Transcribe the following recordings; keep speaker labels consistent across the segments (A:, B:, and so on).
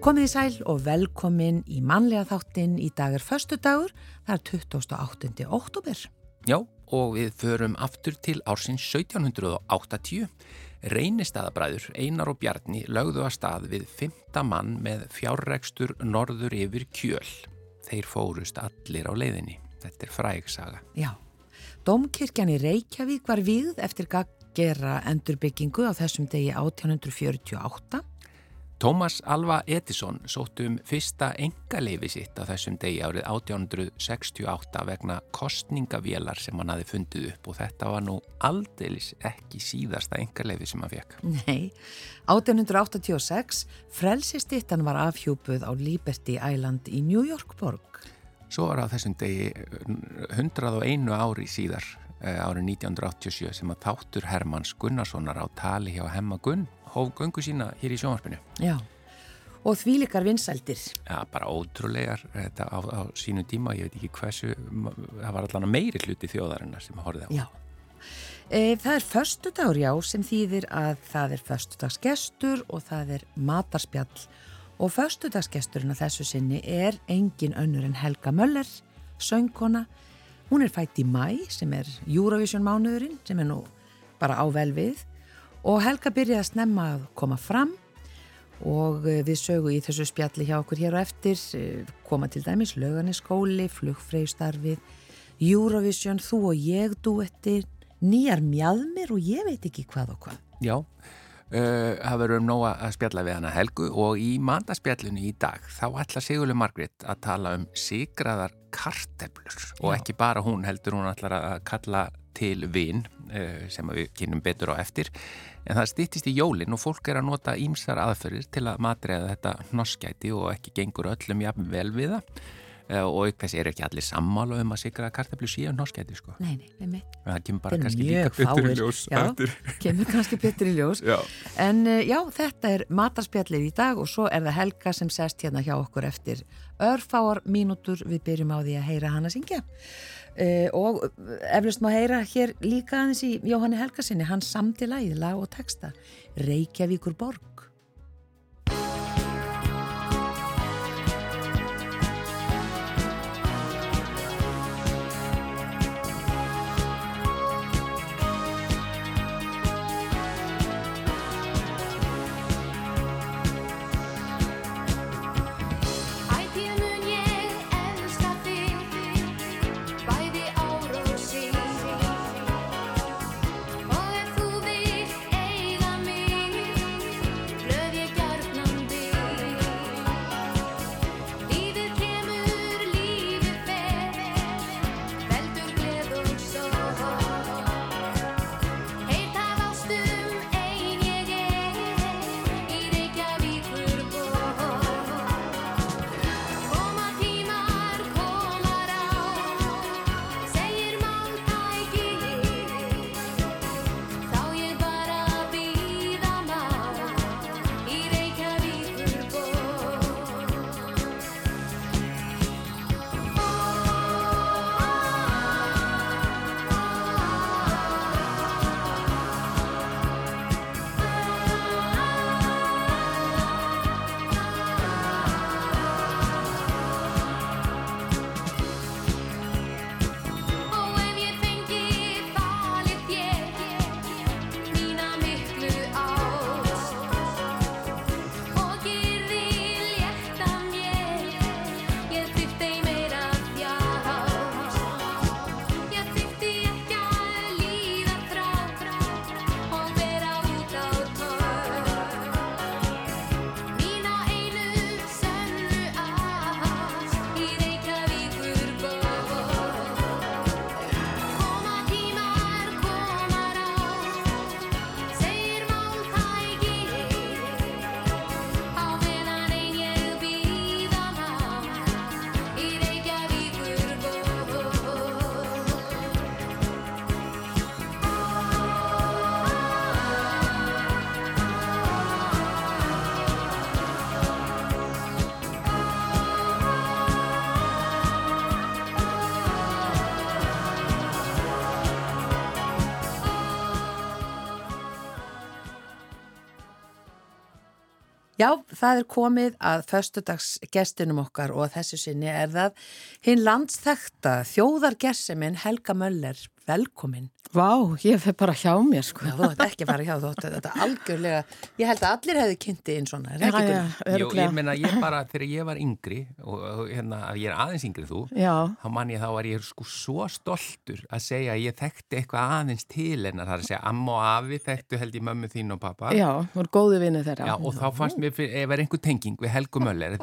A: Komið í sæl og velkomin í mannlega þáttinn í dag er förstu dagur, það er 28. oktober.
B: Já, og við förum aftur til ársins 1780. Reynistæðabræður Einar og Bjarni lögðu að stað við 5. mann með fjárregstur norður yfir kjöl. Þeir fórust allir á leiðinni. Þetta er frægsaga.
A: Já, Dómkirkjan í Reykjavík var við eftir að gera endurbyggingu á þessum degi 1848
B: Tómas Alva Edison sóttu um fyrsta engaleifi sitt á þessum degi árið 1868 vegna kostningavélar sem hann hafi fundið upp og þetta var nú aldeilis ekki síðasta engaleifi sem hann fekk.
A: Nei, 1886 frelsistittan var afhjúpuð á Liberty Island í New York borg.
B: Svo var á þessum degi 101 ári síðar eh, árið 1987 sem að þáttur Hermanns Gunnarssonar á tali hjá Hemma Gunn hóf göngu sína hér í sjónvarpinu.
A: Já, og því likar vinsældir.
B: Já, bara ótrúlegar þetta á, á sínu tíma, ég veit ekki hversu, það var allan meiri hluti þjóðarinnar sem horfið á.
A: Já, e, það er förstu dagur, já, sem þýðir að það er förstudagsgestur og það er matarspjall og förstudagsgesturinn að þessu sinni er engin önnur en Helga Möller, söngkona. Hún er fætt í mæ sem er Eurovision mánuðurinn sem er nú bara á vel við og Helga byrjaði að snemma að koma fram og eh, við sögu í þessu spjalli hjá okkur hér og eftir eh, koma til dæmis löganiskóli, flugfræðstarfið, Eurovision, þú og ég duettir, nýjar mjadmir og ég veit ekki hvað og hvað.
B: Já, uh, það verður um nóga að spjalla við hana Helgu og í mandaspjallinu í dag þá ætla Sigurlu Margrit að tala um sigraðar karteblur og ekki bara hún heldur hún ætlar að kalla til vinn uh, sem við kynum betur á eftir en það stýttist í jólinn og fólk er að nota ímsar aðferðir til að matræða þetta hnoskæti og ekki gengur öllum jafn vel við það uh, og aukveðs er ekki allir sammála um að sigra kartaflu síðan hnoskæti sko.
A: Nei, nei, við mitt.
B: Það kemur bara kannski líka í ljós.
A: Já, kemur kannski betur í ljós.
B: Já.
A: En uh, já, þetta er matarspjallið í dag og svo er það Helga sem sest hérna hjá okkur eftir örfáar mínútur við byrjum á því að heyra hana syngja. Uh, og eflust má heyra hér líka aðeins í Jóhanni Helgarsinni hann samti lagið, lag og texta. Reykjavíkur borg það er komið að föstudagsgestinum okkar og þessu sinni er það hinn landsþekta þjóðargerseminn Helga Möller. Velkomin.
C: Vá, ég fyrir bara hjá mér sko.
A: Já, þú ætti ekki að fara hjá þú, þetta er algjörlega, ég held að allir hefði kynnti inn svona, er ekki
C: Já,
A: ekki?
B: Jú, ég meina, ég bara, þegar ég var yngri og, hérna, að ég er aðeins yngri þú
C: Já,
B: þá man ég þá var ég sko svo stoltur að segja að ég þekkti eitthvað aðeins til en það er að segja amma og afi þekktu held ég mömmu þín og pappa
C: já, voru góðu vinni þeirra.
B: Já, og þá fannst mér, ef er einhver tenging við Helgu Möller,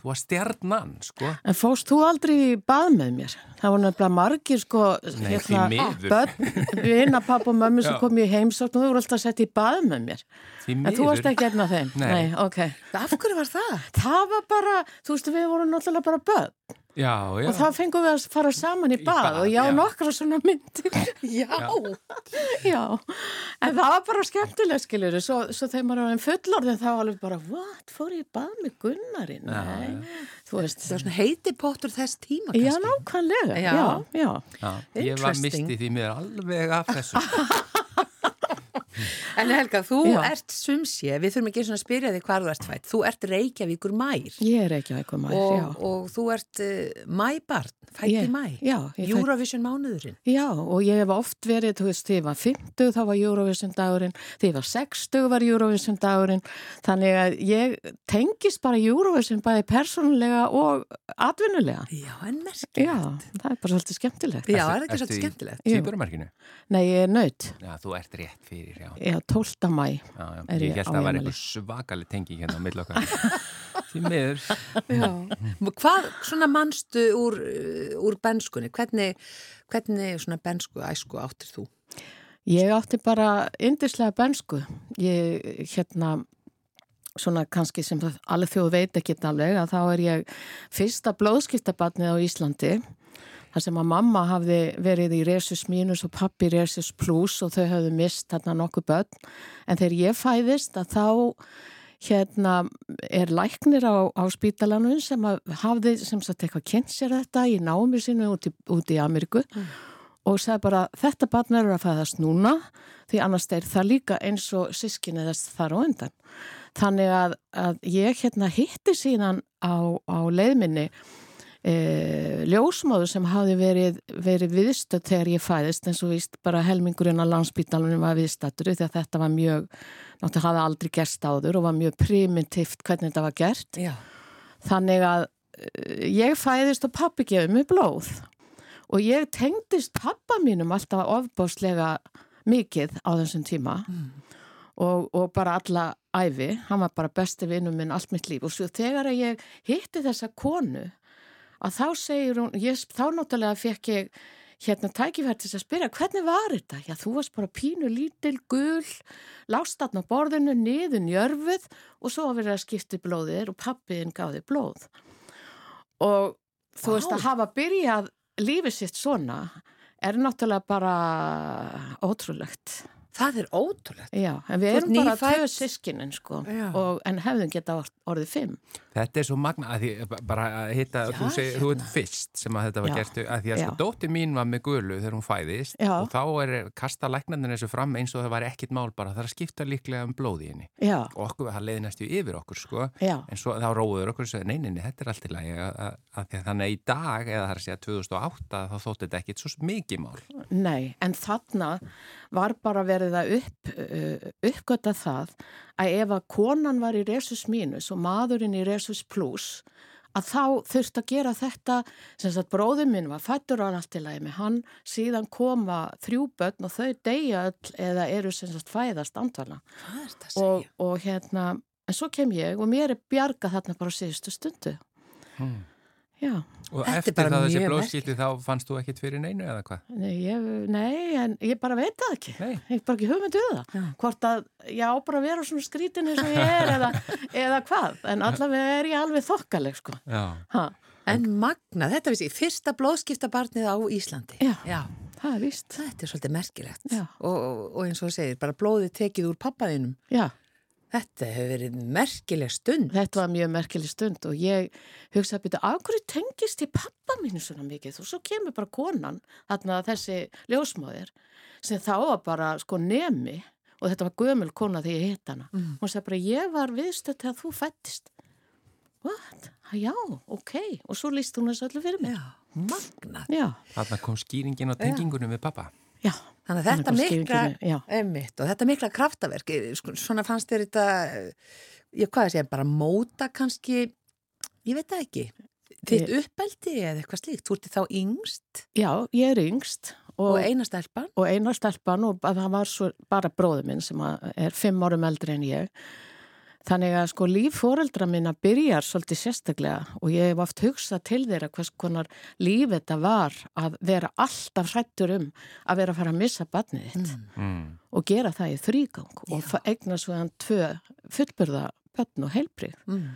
B: þú var stjarnan, sko
C: En fóst þú aldrei í bað með mér? Það voru nefnilega margir sko,
B: Nei, miður.
C: börn, vina, pappa og mömmu sem kom í heimsókn og þú voru alltaf sett í bað með mér.
B: því
C: En þú varst ekki einn af þeim?
B: Nei.
C: ok.
A: Af hverju var það?
C: Það var bara, þú veist, við vorum náttúrulega bara börn
B: Já, já,
C: og þá fengum við að fara saman í
B: Í
C: bað, og ég á
B: já.
C: nokkra svona myndir.
A: Já,
C: Já, en það var bara skemmtileg, skiljur, svo, svo þegar maður var einn fullorðin þá var alveg bara, what, fór ég í bað með Gunnarinn? Nei, þú veist,
A: það var svona heiti pottur þess tíma
C: já,
A: kannski.
C: nákvæmlega,
A: Já.
C: já, já.
B: já ég var
A: Interesting.
B: misti því mér alveg af þessu
A: En Helga, þú
C: Já.
A: ert sumsé, við þurfum ekki að spyrja þig hvar þú ert fætt. Þú ert Reykjavíkur mær
C: Ég er ekki eitthvað mær,
A: og,
C: já.
A: og þú ert uh, mæbarn, fætt
C: Ég-
A: í mæ. Eurovision mánuðurinn.
C: Já, og ég hef oft verið, þú veist, því ég var 50 þá var Eurovision dagurinn, því ég var 60 var Eurovision dagurinn, þannig að ég tengist bara Eurovision bæði persónulega og atvinnulega.
A: Já, en merkilegt.
C: Já, það er bara svolítið skemmtilegt.
A: Já, er það ekki
B: Ertu
A: svolítið skemmtilegt?
C: Jú.
B: Týpurumarkinu
C: Nei, ég er nöyt.
B: Já, þú ert rétt fyrir, já,
C: Já, 12. mæ.
B: já, já.
C: Er
B: Ég
C: ég
B: held að það var eitthvað svakalig tenging hérna á milli okkar Því miður
A: Já. Hvað svona manstu úr, uh, úr benskunni? Hvernig, hvernig svona bensku æsku áttir þú?
C: Ég átti bara yndislega bensku. Ég, hérna, svona kannski sem alveg þjóð veit ekki alveg að þá er ég fyrsta blóðskiptabarnið á Íslandi þar sem að mamma hafði verið í Resus mínus og pappi Resus plus og þau hafðu mist þarna nokkuð börn en þegar ég fæðist að þá hérna er læknir á, á spítalanum sem hafði sem sagt eitthvað kynnt sér þetta í námi sínu út í, út í Ameríku og sagði bara þetta barn er að fæðast núna því annars er það líka eins og sískinni þess þar á undan. Þannig að, að ég hérna hitti síðan á, á leiðminni e, ljósmáður sem hafi verið, verið viðstöð þegar ég fæðist eins og víst bara helmingurinn að landsbítalunum var viðstættur því að þetta var mjög, náttúrulega hafði aldrei gerst áður og var mjög primitivt hvernig þetta var gert.
A: Já.
C: Þannig að uh, ég fæðist og pappi gefið mér blóð. Og ég tengdist pappa mínum alltaf ofbáslega mikið á þessum tíma. Og, og bara alla æfi, hann var bara besti vinnum minn allt mitt líf. Og svo þegar ég hitti þessa konu að þá segir hún, ég, þá náttúrulega fekk ég hérna tækifært til þess að spyrja hvernig var þetta? Já, þú varst bara pínu lítil, gul, lást þarna á borðinu, niður njörfuð og svo var verið að skipti blóðir og pappiðin gáði blóð. Og þú
A: Vá.
C: veist að hafa byrjað lífið sitt svona er náttúrulega bara ótrúlegt.
A: Það er ótrúlegt.
C: Já, en við erum bara tvö sískinin sko og, en hefðum geta or- orðið fimm.
B: Þetta er svo magna að því bara að hitta,
A: Já,
B: þú segir, þú ert fyrst sem að þetta var
C: Já.
B: gert, að því að sko
C: Já.
B: dótti mín var með gulu þegar hún fæðist
C: Já.
B: og þá er kasta læknarnir þessu fram eins og það var ekkit mál bara, það er að skipta líklega um blóði henni
C: Já,
B: og okkur, það leiði næstu yfir okkur sko,
C: já,
B: en svo þá róður okkur og sagði, nei, nei, nei, þetta er allt í lagi að, að, að því að þannig að í dag, eða það er að segja 2008 þá þótti þetta ekkit svo mikið mál
C: nei, en þarna var bara verið að upp, uh, uppgöta það að ef að konan var í resus mínus og maðurinn í resus plus að þá þurft að gera þetta sem sagt bróður minn var fættur á allt í lagi með hann, síðan koma þrjú börn og þau deyja öll eða eru sem sagt fæðast andvala
A: er
C: og, og hérna, en svo kem ég og mér er bjarga þarna bara síðustu stundu.
B: Hmm.
C: Já,
B: og
A: Þetta
B: eftir
A: bara
B: það þessi
A: mjög
B: blóðskipti þá fannst þú ekkit fyrir neinu eða hvað?
C: nei, ég, nei, en ég bara veit það ekki
B: Nei,
C: ég bara ekki hugmyndu það
A: Já.
C: hvort að ég á bara að vera svona skrítin eins og ég er eða, eða hvað en allavega er ég alveg þokkaleg sko.
B: já
C: ha,
A: En magna, þetta vissi, fyrsta blóðskiptabarnið á Íslandi.
C: Já. það er víst
A: Þetta er svolítið merkilegt.
C: Já.
A: Og, og, eins og segir, bara blóðið tekið úr pappaðinum.
C: já,
A: Þetta hefur verið merkileg stund.
C: þetta var mjög merkileg stund og ég hugsaði að byrja, af hverju tengist ég pappa mínu svona mikið? Og svo kemur bara konan, þarna þessi ljósmáðir sem þá var bara sko nemi og þetta var gömul kona þegar ég hitt hana. Mm. hún sagði bara ég var viðstödd þegar þú fættist what? Já, ok. Og svo líst hún þessu öllu fyrir mig
A: Já, magnað.
B: Þarna kom skýringin á tengingunum við pappa
C: Já
A: Þannig að þetta mikla, einmitt, þetta mikla kraftaverk, sko, svona fannst þér þetta, ég hvað að segja, bara móta kannski, ég veit það ekki, þitt uppeldi eða eitthvað slíkt, þú ert þá yngst?
C: Já, ég er yngst.
A: Og, og eina stelpan?
C: Og eina stelpan og það var svo bara bróður minn sem er fimm árum eldri en ég. Þannig að sko líf fóreldra minna byrjar svolítið sérstaklega og ég hef oft hugsað til þeirra hvers konar líf þetta var að vera alltaf hrættur um að vera að fara að missa barnið þitt mm. mm. og gera það í þrýgang og egna svo þann tvö fullburða börn og heilbrið. Mm.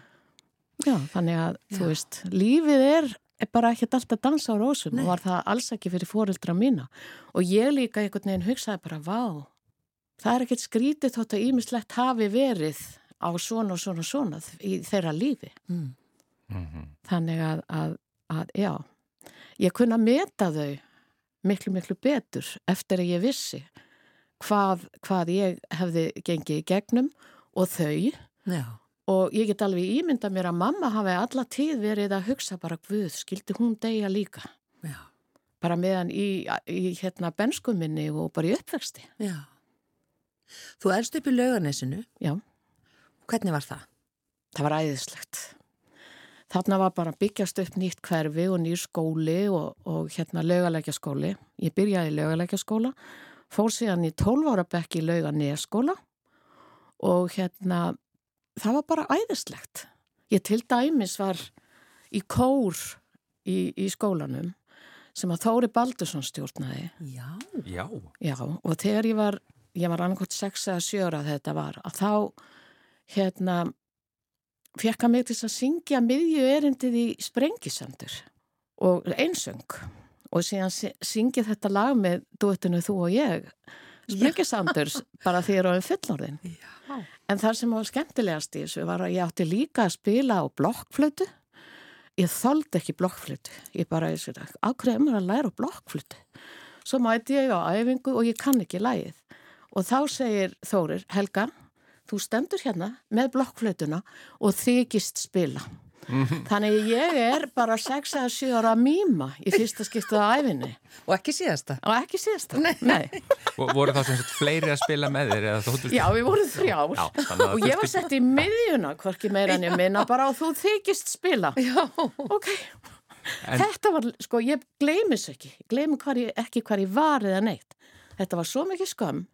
C: Já, þannig að Já. þú veist, lífið er bara ekkert alltaf dansa á rósum Nei. og var það alls ekki fyrir fóreldra mína og ég líka einhvern veginn hugsaði bara, vá, það er ekkert skrítið þótt að ímislegt hafi verið á svona og svona og svona í þeirra lífi mm. Mm -hmm. þannig að, að, að já ég kunna meta þau miklu miklu betur eftir að ég vissi hvað, hvað ég hefði gengið í gegnum og þau já. og ég get alveg ímynda mér að mamma hafi alla tíð verið að hugsa bara Guð, skildi hún degja líka já. bara meðan í, í hérna benskuminni og bara í uppvexti
A: Já Þú erst upp í laugarnesinu
C: Já
A: Hvernig var það?
C: Það var æðislegt. Þarna var bara byggjast upp nýtt hverfi og nýr skóli og, og hérna lögalækja skóli. Ég byrjaði í lögalækja skóla, fór síðan í 12 ára bekk í löganeskóla og hérna það var bara æðislegt. Ég til dæmis var í kór í, í skólanum sem að Þóri Baldursson stjórnaði.
A: Já.
B: Já.
C: Já og þegar ég var, ég var annarkot 6 eða 7 ára þetta var að þá hérna fekk hann mig til að syngja miðju erindið í Sprengisandur og einsöng og síðan syngið þetta lag með duettinu þú og ég Sprengisandurs bara ég er á einn fullorðin. Já. en það sem var skemmtilegast í þessu var að ég átti líka að spila á blokkflötu. Ég þóldi ekki blokkflötu. Ég bara, ákveðið mér að læra blokkflötu? Svo mæti ég á æfingu og ég kann ekki lægið og þá segir Þórir, Helga þú stendur hérna með blokkflötuna og þykist spila. Mm -hmm. Þannig ég er bara 6 eða 7 ára mýma í fyrsta skiptuð á æfinni.
A: Og ekki síðasta?
C: Og ekki síðasta, nei. nei.
B: voru þá sem sagt fleiri að spila með þér?
C: Já, við vorum þrjár Já, og ég var sett í miðjuna, hvorki meira en ég minna bara og þú þykist spila.
A: Já.
C: Ok, en... þetta var, sko, ég gleymis ekki, gleymi ekki hvað ég var eða neitt. Þetta var svo mikið skam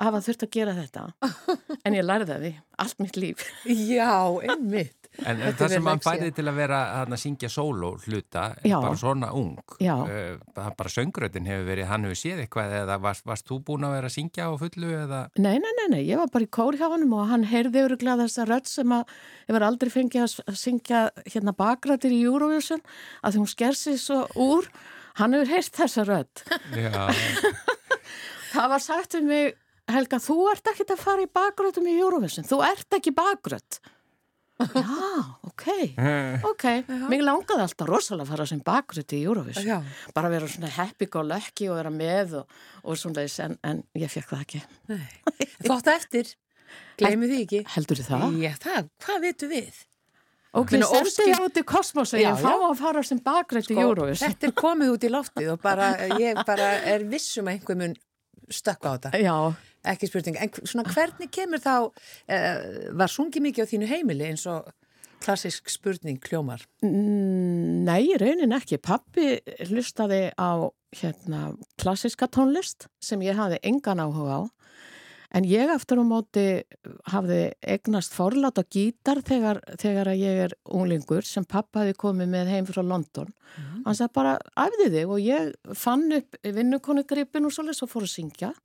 C: að hafa þurft að gera þetta. En ég lærði það því, allt mitt líf.
A: Já, einmitt.
B: En það sem hann færði til að vera að syngja solo hluta, Já. bara svona ung. Uh, bara sönguröðin hefur verið, hann hefur séð eitthvað eða varst, varst þú búin að vera að syngja á fullu eða?
C: Nei, nei, nei, nei, ég var bara í kóri hjá hann og hann heyrði öruglega þessa rödd sem að ég var aldrei fengið að syngja hérna bakrættir í Eurovision að því hún sker sig svo úr. Hann hefur heyrst þessa rödd. Það var sagt um mig Helga, þú ert ekki að fara í bakgrötum í Eurovision, þú ert ekki bakgröt Já, ok. Ok, mér langaði alltaf rosalega að fara sem bakgröt í Eurovision. Já. bara að vera svona happy go lucky og vera með og, og svona þess en, en ég fekk það ekki.
A: Þú átti eftir, gleymið því ekki.
C: Heldur þið það?
A: Já, það, hvað veitu við?
C: Ok, sendu ég út í kosmos og ég fá að fara sem bakgröt sko, í Eurovision.
A: Þetta er komið út í loftið og bara, ég bara er vissum að einhver mun stökka á þetta.
C: Já
A: ekki spurning, en svona hvernig kemur þá uh, var sungið mikið á þínu heimili eins og klassisk spurning kljómar?
C: Mm, nei, raunin ekki. Pappi hlustaði á hérna, klassiska tónlist sem ég hafði engan áhuga á en ég aftur á móti hafði egnast forláta gítar þegar, þegar ég er unglingur sem pappa hafi komið með heim frá London. Mm. Hann sagði bara, æfði þig og ég fann upp vinnukonugripin og svolítið svo fór að syngja og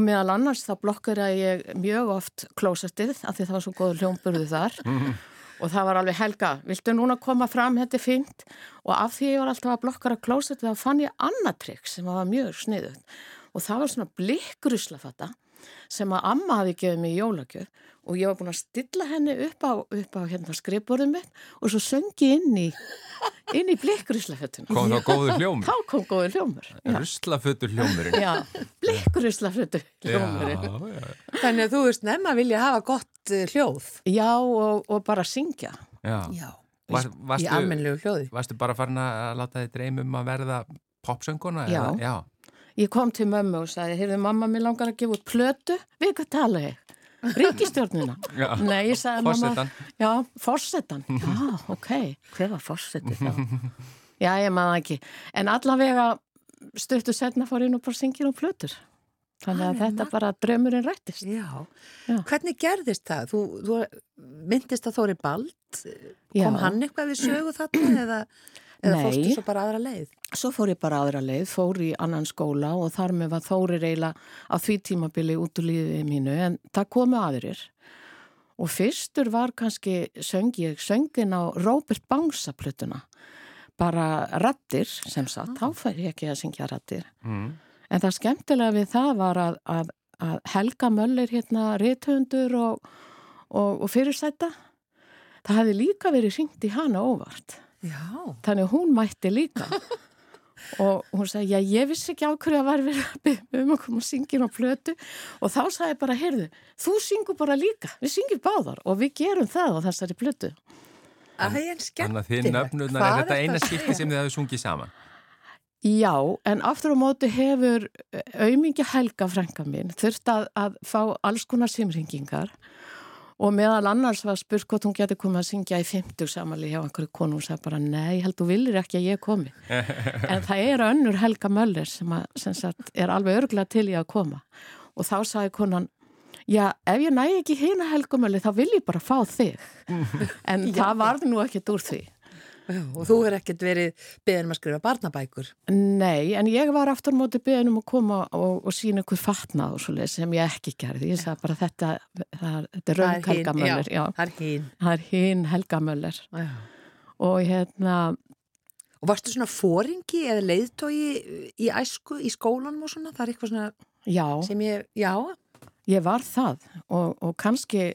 C: meðal annars þá blokkar ég mjög oft klósettið af því það var svo góður hljómburðu þar. Mm. og það var alveg helga, viltu núna koma fram, þetta er fint og af því ég var alltaf að blokkara klósettið þá fann ég annað trikk sem var mjög sniðut og það var svona blikkrusla þetta sem að amma hafi gefið mig jólagjöf og ég var búin að stilla henni upp á, upp á hérna skrifborðum mitt og svo söngi inn í inn í blikruslafötuna
B: Kom þá góður hljómur?
C: Þá kom góður hljómur
B: Ruslafötur hljómurinn
C: Já, blikruslafötur hljómurinn
B: já, já.
A: Þannig að þú veist nefn að vilja hafa gott uh, hljóð
C: Já, og, og bara syngja
B: já.
A: Já,
B: Var,
A: í
B: varstu,
A: almennlegu hljóði
B: varstu bara farin að láta þið dreymum að verða popsönguna?
C: Já.
B: já.
C: Ég kom til mömmu og sagði, heyrðu mamma, mér langar að gefa út plötu, við hvað tala ég? Ríkistjórnina?
B: Já.
C: Nei, ég sagði mamma. Já, fórsetan. Já, ok, hver var fórsetið þá? Já, ég maður ekki. En allavega stuttu setna fór ég nú bara syngir um plötur. Þannig að
A: Alveg
C: þetta bara draumurinn rættist.
A: Já.
C: Já.
A: Hvernig gerðist það? Þú, þú myndist að Þóri Bald
C: Já.
A: kom hann eitthvað við sögu þarna eða, eða
C: Nei.
A: fórstu svo bara aðra leið?
C: Svo fór ég bara aðra leið, fór í annan skóla og þar með var Þórir eiginlega á því tímabili út úr lífið mínu en það komu aðrir. Og fyrstur var kannski söng ég söngin á Robert Bangsa plötuna. Bara rattir sem sagt, þá fær ég ekki að syngja rattir.
B: Mm.
C: En það skemmtilega við það var að, að, að Helga Möller hérna rithöndur og, og, og fyrirsæta, það hefði líka verið syngt í hana óvart.
A: Já.
C: Þannig hún mætti líka. og hún sagði, já ég vissi ekki á hverju að var verið að byggja um að koma að syngja á plötu og þá sagði ég bara, heyrðu, þú syngur bara líka, við syngjum báðar og við gerum það á þessari plötu.
A: Æ, en skemmtilegt.
B: Þannig að þið nöfnurnar er þetta eina skipti sem þið hafið sungið saman
C: Já, en aftur á móti hefur auðmingja helga frænka mín þurft að, að fá alls konar simringingar og meðal annars var spurt hvort hún geti komið að syngja í 50 samali hjá einhverju konu. Og sagði bara nei, held þú viljir ekki að ég komi. En það er önnur Helga Möller sem, að, sem sagt, er alveg örgulega til ég að koma. Og þá sagði konan já, ef ég næ ekki hérna Helga Möller þá vil ég bara fá þig. En það varð nú ekkert úr því
A: og þú er ekkert verið beðin um að skrifa barnabækur.
C: Nei, en ég var aftur móti beðin um að koma og, og sína ykkur fatnað og svoleið sem ég ekki gerði. Ég sagði bara þetta, það, þetta er raung
A: Það er
C: Helga
A: hin-
C: Möller.
A: Já,
C: Já,
A: það er
C: hinn Helga Möller.
A: Já.
C: Og hérna,
A: Og varstu svona fóringi eða leiðtói í æsku, í skólanum og svona? Það er eitthvað svona
C: já,
A: sem ég, já,
C: ég var það og, og kannski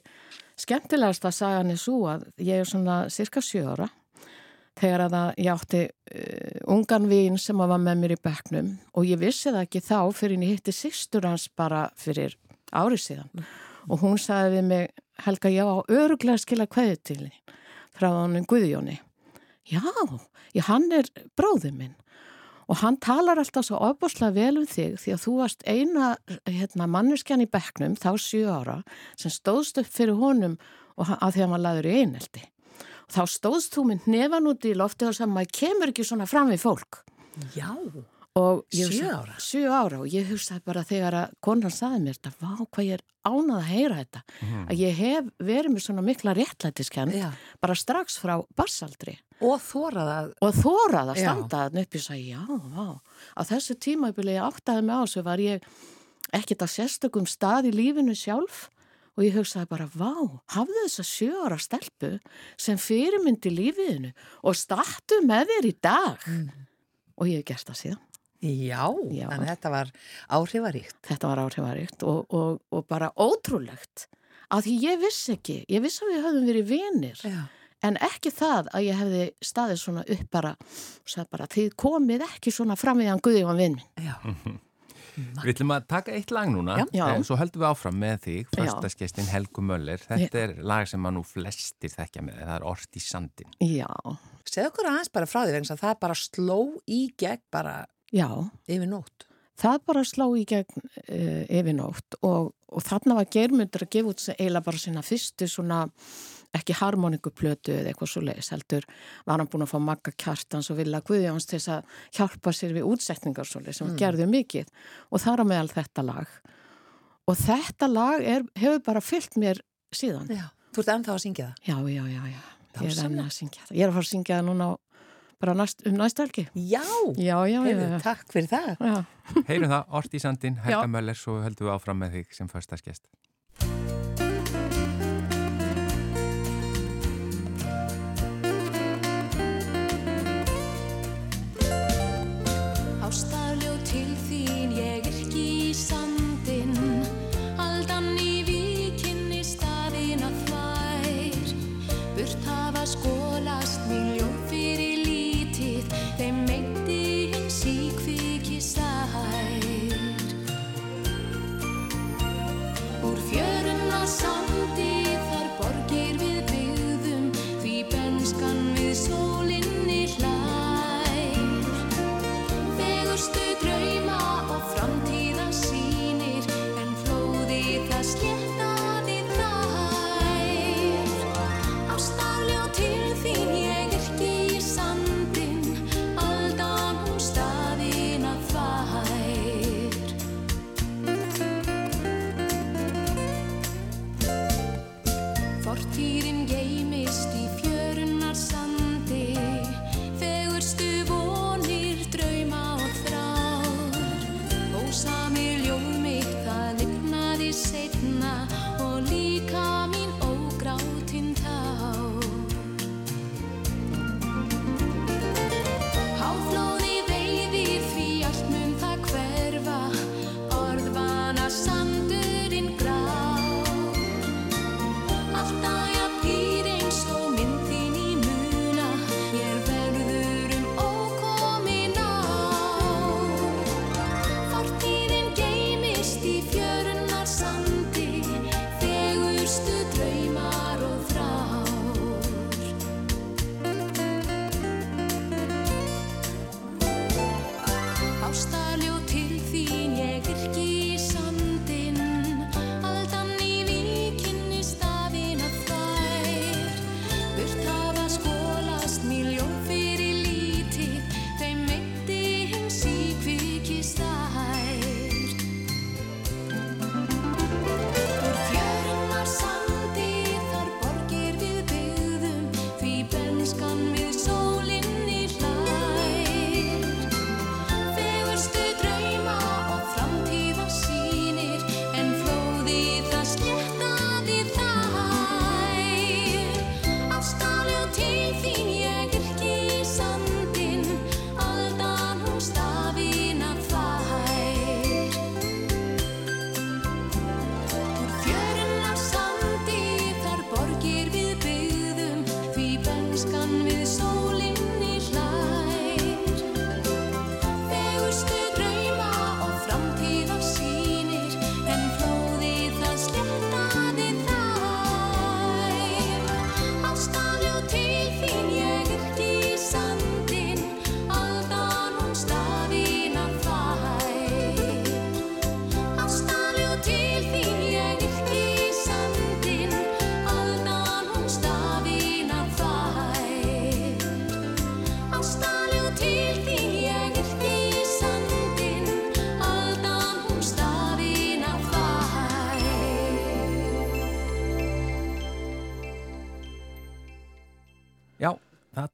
C: skemmtilegasta sagan er svo að ég er svona cirka sjö ára þegar að ég átti uh, ungan vín sem að var með mér í bekknum og ég vissi það ekki þá fyrir ég hitti sýstur hans bara fyrir árið síðan. Og hún sagði við mig Helga, já, öruglega skila kveðu til þín frá hann Guðjóni. Já, já, hann er bróðið minn. Og hann talar alltaf svo ofbúslega vel um þig því að þú varst eina hérna, manneskjan í bekknum þá sjö ára sem stóðst upp fyrir honum og hann- af því að maður laður í eineldi þá stóðst þú mynd nefan út í lofti og sagði maður kemur ekki svona fram við fólk
A: já.
C: og ég
A: Sjö ára?
C: sjö ára og ég hugsaði bara þegar að konan saði mér þetta, vá hvað ég er ánað að heyra þetta að ég hef verið með svona mikla réttlætiskenn
A: Já.
C: bara strax frá barsaldri
A: Og þórað að,
C: og þórað að
A: Já.
C: standa þarna upp í sagði, já, vá, á þessu tímabili ég áttaði mig á þessu var ég ekkert að sérstökum stað í lífinu sjálf og ég hugsaði bara, vá, hafðu þessa sjö ára stelpu sem fyrirmyndi lífiðinu og startu með þér í dag og ég hef gert það síðan
A: já,
C: Já.
A: þannig að þetta var áhrifaríkt.
C: þetta var áhrifaríkt og, og, og bara ótrúlegt að því ég vissi ekki, ég vissi að við höfum verið vinir
A: Já.
C: En ekki það að ég hefði staðið svona upp bara bara þið komið ekki svona fram við hann Guðjón vinn minn.
A: Já.
B: Við ætlum að taka eitt lag núna
C: Já.
B: en svo höldum við áfram með þig. Föstaskestin Helgu Möller. Þetta er lag sem að nú flestir þekkja með Það er Ort í sandin
C: Já,
A: Segð okkur aðeins bara frá því það bara sló í gegn bara
C: já,
A: yfir nótt.
C: það bara sló í gegn uh, yfir nótt og, og þarna var germundur að gefa út eiginlega bara sína fyrstu svona ekki harmonikuplötu eða eitthvað svo leiðis heldur var hann búin að fá magga kjartans og vilja Guðjóns til þess að hjálpa sér við útsetningar svo leiðis sem mm. gerðu mikið og þar á meðal þetta lag og þetta lag er, hefur bara fyllt mér síðan
A: Já. Þú ert ennþá að syngja það.
C: Já, já, já, já. Ég er
A: Dásamlegt.
C: enn að syngja það. Ég er að fara að syngja það núna á, bara næst, um næstu helgi.
A: Já,
C: Já, já, já.
A: Takk fyrir það.
B: Heyrum það, Ort í sandin, Helga. Möller Svo höldum við áfram með þig sem föstaskest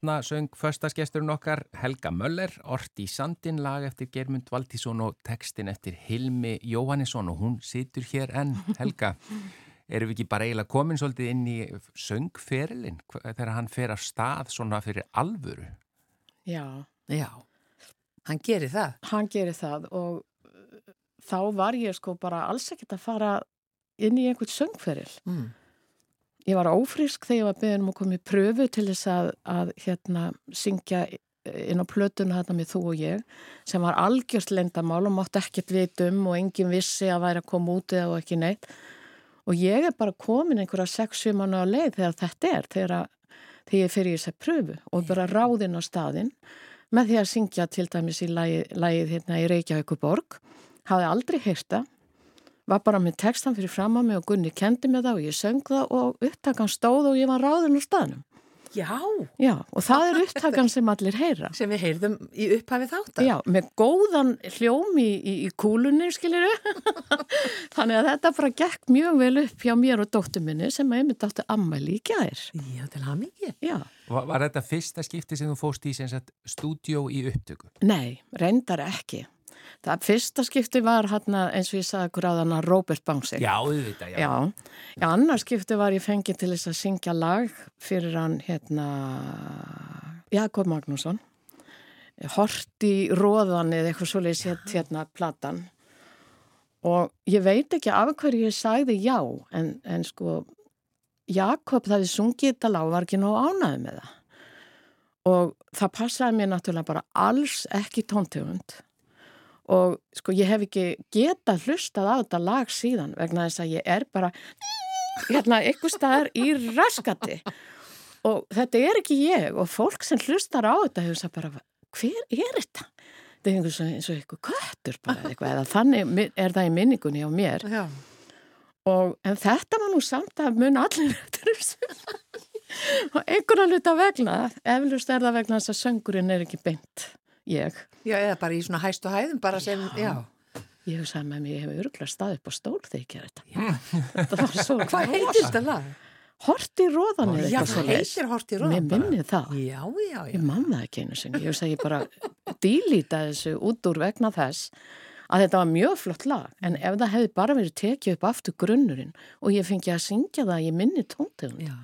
B: þarna söng föstaskesturinn okkar Helga Möller, Ort í sandin lag eftir Germund Valtísson og textin eftir Hilmi Jóhannesson og hún situr hér enn, Helga erum við ekki bara eiginlega komin svolítið inn í söngferilinn þegar hann fer af stað svona fyrir alvöru
C: Já,
A: Já, hann gerir það.
C: hann gerir það og uh, þá var ég sko bara alls ekkert að fara inn í einhvern söngferil.
A: Mm.
C: Ég var ófrísk þegar ég var beðin um að koma í pröfu til þess að, að hérna, syngja inn á plötuna þetta með þú og ég sem var algjörst lendamál og mátt ekkert vita um og enginn vissi að væri að koma út eða ekki neitt. Og ég er bara komin einhverja 6-7 mannu á leið þegar þetta er þegar, að, þegar ég fyrir þess að pröfu og bara ráðinn á staðinn með því að syngja til dæmis í lagið hérna í Reykjavíkuborg hafði aldrei heyrta var bara með textan fyrir fram að mig og Gunni kendi með það og ég söng það og upptakan stóð og ég var ráðinn á staðnum.
A: Já,
C: Já, og það er upptakan sem allir heyra.
A: sem við heyrðum í upphafi þáttar.
C: Já, með góðan hljóm í, í, í kúlunni, skilir Þannig að þetta bara gekk mjög vel upp hjá mér og dóttur minni sem að einmitt átti ammæli í gær.
A: Já, til hann ekki.
C: Já,
B: Var, var þetta fyrsta skipti sem þú fóst í sem sagt stúdjó í upptöku?
C: nei, reyndar ekki. Það fyrsta skipti var hann eins og ég sagði okkur á þann að Robert Bánsik.
B: Já, auðvitað, já.
C: Já, já annar skipti var ég fengið til þess að syngja lag fyrir hann hérna Jakob Magnússon. Horti róðan eða eitthvað svoleiðis hétt hérna platan. Og ég veit ekki af hverju ég sagði já en, en sko Jakob það við sungið þetta lag var ekki nóg ánæði með það. Og það passaði mér náttúrulega bara alls ekki tóntegund og sko ég hef ekki getað hlustað á þetta lag síðan vegna þess að ég er bara hérna eitthvað staðar í raskati og þetta er ekki ég og fólk sem hlustar á þetta hefur sagt bara hver er þetta? Þetta er einhvers eins og eitthvað köttur bara eitthvað eða þannig er það í minningunni á mér
A: Já.
C: og en þetta var nú samt að mun allir eftir þessu og einhverja hluta vegna eflust er það vegna þess að söngurinn er ekki beint ég
A: Já, eða bara í svona hæstu hæðum bara sem, já.
C: Ég hef sagði með mig, ég hef örgulega staðið upp á stól þegar ég ger þetta. þetta var svo
A: Hvað heitir þetta lag?
C: Horti róðan
A: Já,
C: eitthvað svo
A: heitir Horti róðan
C: Mér
A: bara.
C: minni það.
A: Já, já, já.
C: Ég man það ekki einu sinni. Ég segi bara dílíta þessu út úr vegna þess að þetta var mjög flott lag en ef það hefði bara verið tekið upp aftur grunnurinn og ég fengi að syngja það ég minni tóntegund,
A: já.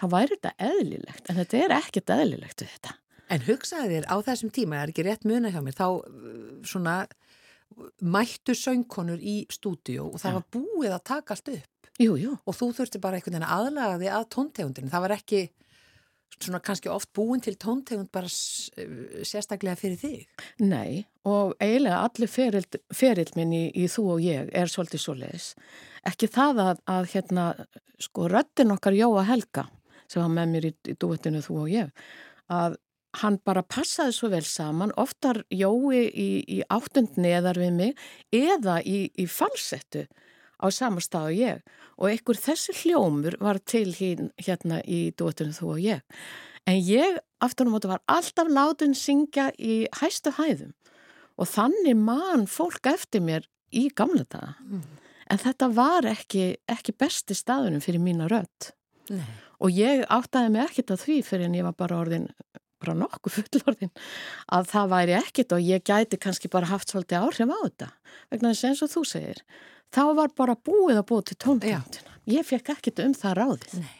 C: þá væri þetta eðlilegt en þetta er ekkert eðlilegt við þetta.
A: En hugsaði þér á þessum tíma, það er ekki rétt muna hjá mér, þá uh, svona mættu söngkonur í stúdíu og það
C: Já.
A: var búið að taka allt upp
C: Jú, jú.
A: og þú þurfti bara einhvern veginn að aðlaga þig að tóntegundinu. Það var ekki svona kannski oft búin til tóntegund bara uh, sérstaklega fyrir þig.
C: Nei, og eiginlega allir ferill, ferill minn í, í þú og ég er svolítið svo leiðis. Ekki það að, að hérna, sko, röttin okkar Jóa Helga, sem var með mér í, í duettinu þú og ég, að hann bara passaði svo vel saman, oftar Jói í, í áttund neðar við mig eða í, í falsettu á sama stað og ég og einhver þessi hljómur var til hín, hérna í duettinu þú og ég. En ég aftur á móti var alltaf látin syngja í hæstu hæðum og þannig man fólk eftir mér í gamla daga. En þetta var ekki, ekki besti staðunum fyrir mína rödd
A: Nei.
C: og ég áttaði mig ekkert að því fyrir en ég var bara orðin bara nokkuð fullorðin að það væri ekkert og ég gæti kannski bara haft svolítið áhrif á þetta vegna þess eins og þú segir þá var bara búið að búið til tóntegundina ég fekk ekkert um það ráðið
A: Nei.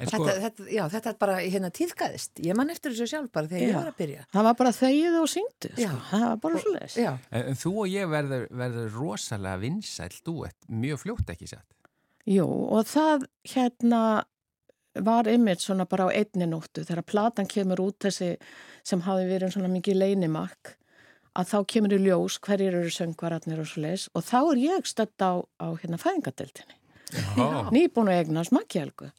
B: En sko,
A: Þetta, þetta, já, þetta er bara hérna tíðgæðist. Ég man eftir þessu sjálf bara þegar
C: Já.
A: ég var að byrja.
C: það var bara þegið og syngdu sko. það var bara svo leiðis
A: Já,
B: en, þú og ég verður, verður rosalega vinsæl duett, mjög fljótt ekki satt.
C: Jú, og það hérna var einmitt svona bara á einni nóttu þegar platan kemur út þessi sem hafi verið svona mikið leinimakk að þá kemur í ljós hverjir eru söngvararnir og svo leis og þá er ég stödd á, á hérna fæðingadeildinni
B: Já.
C: nýbúin að eignast makkjálgu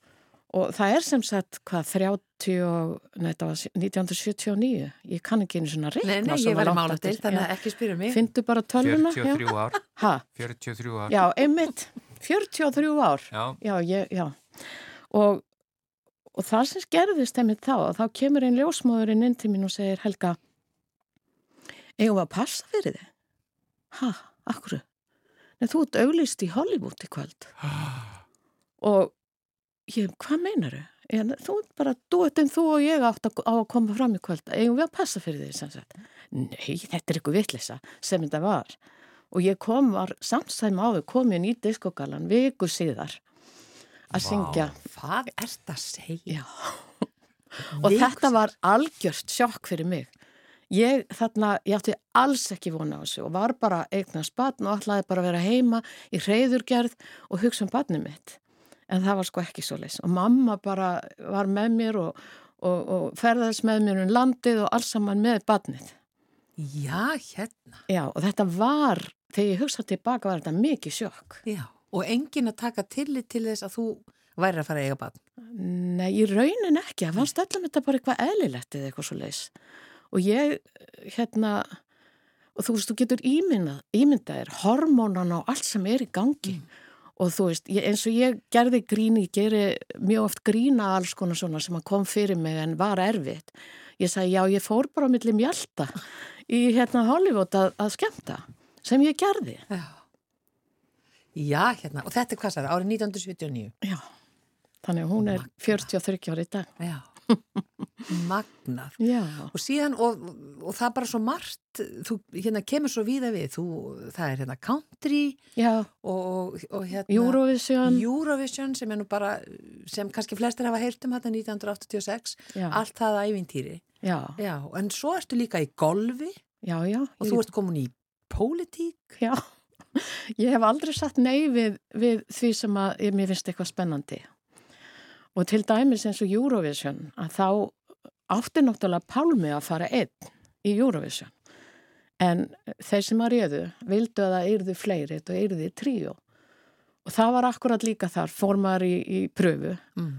C: og það er sem sagt hvað 30 og, nei þetta var 1979 ég kann ekki einu svona reikna
A: nei, nei, ég var í
C: eftir.
A: þannig að ekki spyrja mig.
C: Fyndu bara tölvuna
B: 43 ár,
C: Ha,
B: 43 ár.
C: já, einmitt 43 ár
B: Já.
C: já, ég, já. Og, og það sem gerðist einmitt þá, að þá kemur einn ljósmóðurinn inn til mín og segir, Helga, eigum við að passa fyrir þig? Ha, akkur? Nei, þú ert auglist í Hollywood í kvöld. Og ég, hvað meinar þau? Þú ert bara, þú ert en þú og ég átt að, á að koma fram í kvöld. Eigum við að passa fyrir þig, sem sagt? Nei, þetta er eitthvað vitleysa sem þetta var. Og ég kom, var samsæm áður, kom ég í diskogalan viku síðar að syngja.
A: Hvað ert að segja?
C: Og þetta var algjört sjokk fyrir mig. Ég þarna, ég átti alls ekki vona á þessu og var bara eignast batn og ætlaði bara að vera heima í reyðurgerð og hugsa um batnið mitt. En það var sko ekki svo leys. Og mamma bara var með mér og, og, og ferðast með mér um landið og alls saman með batnið.
A: Já, hérna.
C: Já, og þetta var, þegar ég hugsaði tilbaka var þetta mikið sjokk.
A: Já. Og enginn að taka tillit til þess að þú væri að fara að eiga barn.
C: Nei, í raunin ekki. Það fannst öllum þetta bara eitthvað eðlilegt eða eitthvað svo leys. Og ég, hérna, og þú veist, þú getur ímyndað, ímyndað er hormónan á allt sem er í gangi. Og þú veist, ég, eins og ég gerði grín, ég geri mjög oft grína alls konar svona sem kom fyrir mig en var erfitt. Ég sagði, já, ég fór bara á milli mjölda í hérna Hollywood að, að skemmta, sem ég gerði.
A: Já. Já, hérna. Og þetta er hvað sæður, árið 1979.
C: Já, þannig að hún er 43 ári í dag.
A: Já. Magnað.
C: Já.
A: Og síðan, og, og það er bara svo margt, þú hérna kemur svo víða við, þú, það er hérna country og, og hérna...
C: Eurovision.
A: Eurovision sem er nú bara, sem kannski flestir hafa heyrt um þetta 1986,
C: Já.
A: allt það ævintýri.
C: Já,
A: Já, en svo ertu líka í golfi
C: já, já.
A: og þú ert komin í pólitík.
C: Já, ég hef aldrei satt nei við, við því sem að ég, mér finnst eitthvað spennandi. Og til dæmis eins og Eurovision, að þá átti náttúrulega Pálmi að fara einn í Eurovision. En þeir sem að réðu vildu að það yrðu fleiri, þetta yrði tríó. Og það var akkurat líka þar, fór maður í, í pröfu
A: Mm.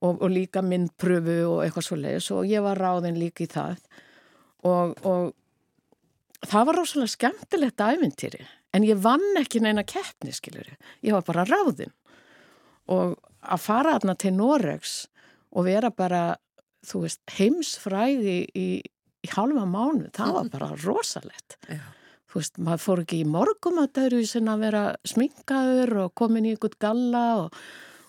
C: og, og líka myndpröfu og eitthvað svo leiðis og ég var ráðin líka í það. Og, og það var rosalega skemmtilegt æfintýri en ég vann ekki neina keppni skilur ég var bara ráðinn. Og að fara þarna til Noregs og vera bara þú veist heimsfræði í, í halva mánu, það var bara rosalegt.
A: Já.
C: þú veist, maður fór ekki í morgum að það eru sem að vera sminkaður og komin í ykkur galla og,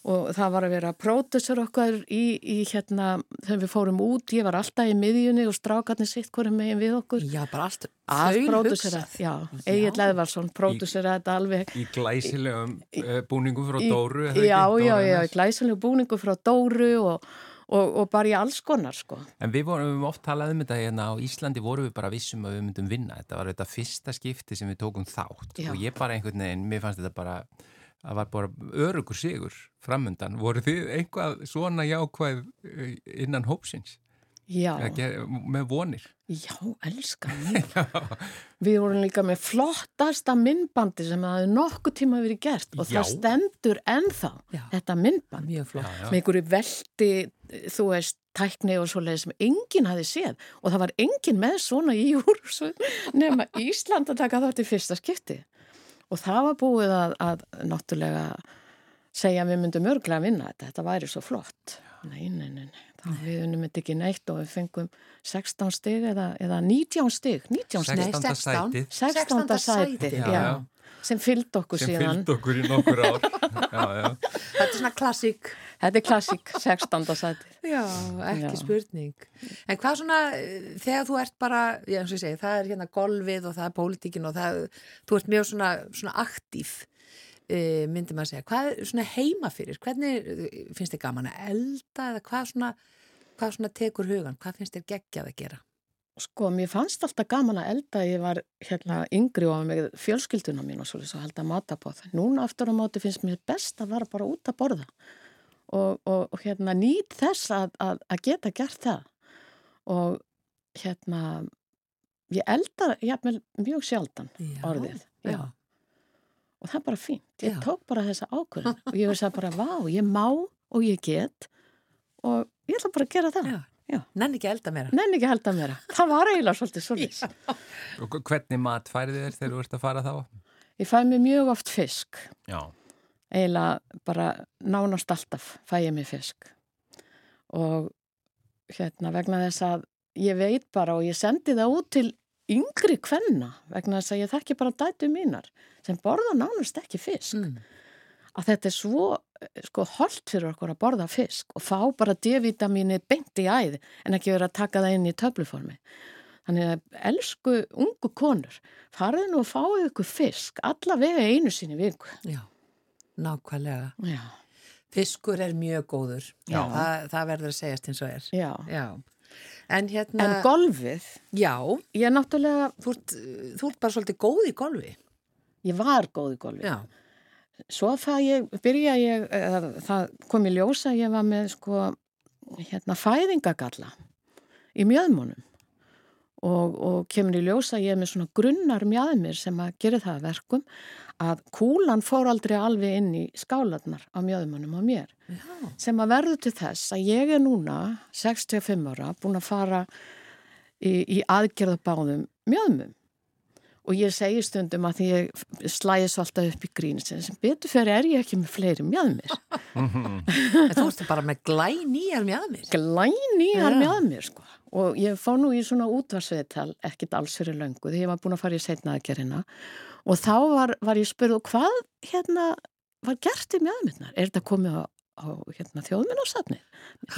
C: og það var að vera pródusur okkar í, í hérna, þegar við fórum út, ég var alltaf í miðjunni og strákarnir sitt hverju megin við okkur.
A: Já, bara allt
C: Allt pródusera,
A: þaulhugsað.
C: já, Egil Eðvarsson, pródusera þetta alveg.
B: Í glæsilegum uh, búningum frá
C: Í-
B: Dóru er það
C: Já,
B: ekki?
C: já,
B: Dóru
C: já,
B: MS?
C: glæsanlegu búningu frá Dóru og, og, og bara í alls konar, sko.
B: En við vorum oft talað um þetta hérna á Íslandi vorum við bara vissum að við myndum vinna þetta var þetta fyrsta skipti sem við tókum þátt
C: Já.
B: og ég bara einhvern veginn, mér fannst þetta bara það var bara örugur sigur framundan, voru þið einhvað svona jákvæð eh, innan hópsins
C: Já,
B: ger- með vonir
C: já, elska mér. Við vorum líka með flottasta myndbandi sem hafði nokkuð tíma verið gert og
B: Já.
C: það stendur ennþá,
A: Já.
C: þetta myndband.
A: Mjög flott.
B: Já.
C: með einhverju veldi, þú veist, tækni og svoleiði sem enginn hafi séð og það var enginn með svona í úr nema Ísland að taka þátt í fyrsta skipti og það var búið að, að náttúrulega segja að við myndum örglega að vinna þetta, þetta væri svo flott. Nei, nei, nei, nei. þá við vinnum þetta ekki neitt og við fengum 16 stig eða, eða 19 stig, 19 stig,
B: 16.
A: 16.
B: sætið
C: 16. sæti,
A: Já,
C: já,
B: já.
C: sem fylgd okkur
B: sem
C: síðan.
B: fylgd okkur í nokkur ár já, já.
A: Þetta er svona klassík.
C: Þetta er klassík, 16. sæti.
A: Já, ekki
C: Já.
A: spurning. En hvað svona, eh, þegar þú ert bara, já, eins og ég segi, það er hérna golfið og það er pólitíkin og það, þú ert mjög svona, svona aktív, uh, myndi maður segja. Hvað er svona heima fyrir? Hvernig eh, finnst þið gaman að elda eða hvað svona, hvað svona tekur hugan? Hvað finnst þér geggjað að gera?
C: Sko, mér fannst alltaf gaman að elda ég var hérna yngri og með fjölskylduna mín og svolítið svo held að matabóð. Núna aftur á móti finnst mér best að vara bara út að borða og, og, og hérna nýt þess að, að, að geta gert það og hérna ég elda jafnvel mjög sjaldan
A: Já,
C: orðið.
A: Já.
C: Og það er bara fínt. Ég
A: Já.
C: tók bara þessa ákvörðin og ég veist að bara, vá, ég má og ég get og ég ætla bara að gera það.
A: Já.
C: Já.
A: Nenni ekki að elda meira.
C: Nenni ekki að halda mér. Það var eiginlega svolítið svolítið.
B: og hvernig mat færið þér þegar þú ert að fara þá?
C: Ég fæ mér mjög oft fisk.
B: Já,
C: eiginlega bara nánast alltaf fæ ég mér fisk. Og hérna vegna þess að ég veit bara og ég sendi það út til yngri kvenna vegna þess að ég þekki bara dætu mínar sem borða nánast ekki fisk.
A: Mm.
C: að þetta er svo sko holdt fyrir okkur að borða fisk og fá bara D-vitamini beint í æð en ekki vera að taka það inn í töfluformi. Þannig að elsku ungu konur farið nú að fáið ykkur fisk allavega einu sinni í viku.
A: Já, nákvæmlega.
C: já
A: Fiskur er mjög góður. Það, það verður að segjast eins og er.
C: Já,
A: Já. En hérna,
C: en golfið,
A: já,
C: ég er náttúrulega,
A: þú ert, þú ert bara svolítið góð í golfi.
C: ég var góð í golfið.
A: Já.
C: Svo það ég, byrja ég, það kom í ljósa, ég var með sko, hérna, fæðingagalla í mjöðmónum og, og kemur í ljósa ég er með svona grunnar mjöðmir sem að gera það að verkum að kúlan fór aldrei alveg inn í skálanar á mjöðmónum á mér.
A: Já.
C: sem að verður til þess að ég er núna 65 ára búin að fara í, í aðgerðabáðum mjöðmum og ég segi stundum að því ég slæði svo alltaf upp í grín sem betur fyrir er ég ekki með fleiri mjöðmir
A: En þú ert bara með glænýjar mjöðmir.
C: glænýjar
A: Já.
C: mjöðmir sko og ég fá nú í svona útvarsviðtal ekkit alls fyrir löngu því ég var búin að fara í setna aðgerðina og þá var, var ég spurð hvað hérna var gert í mjöðmirnar er þetta komið á, á hérna, þjóðminnarsafni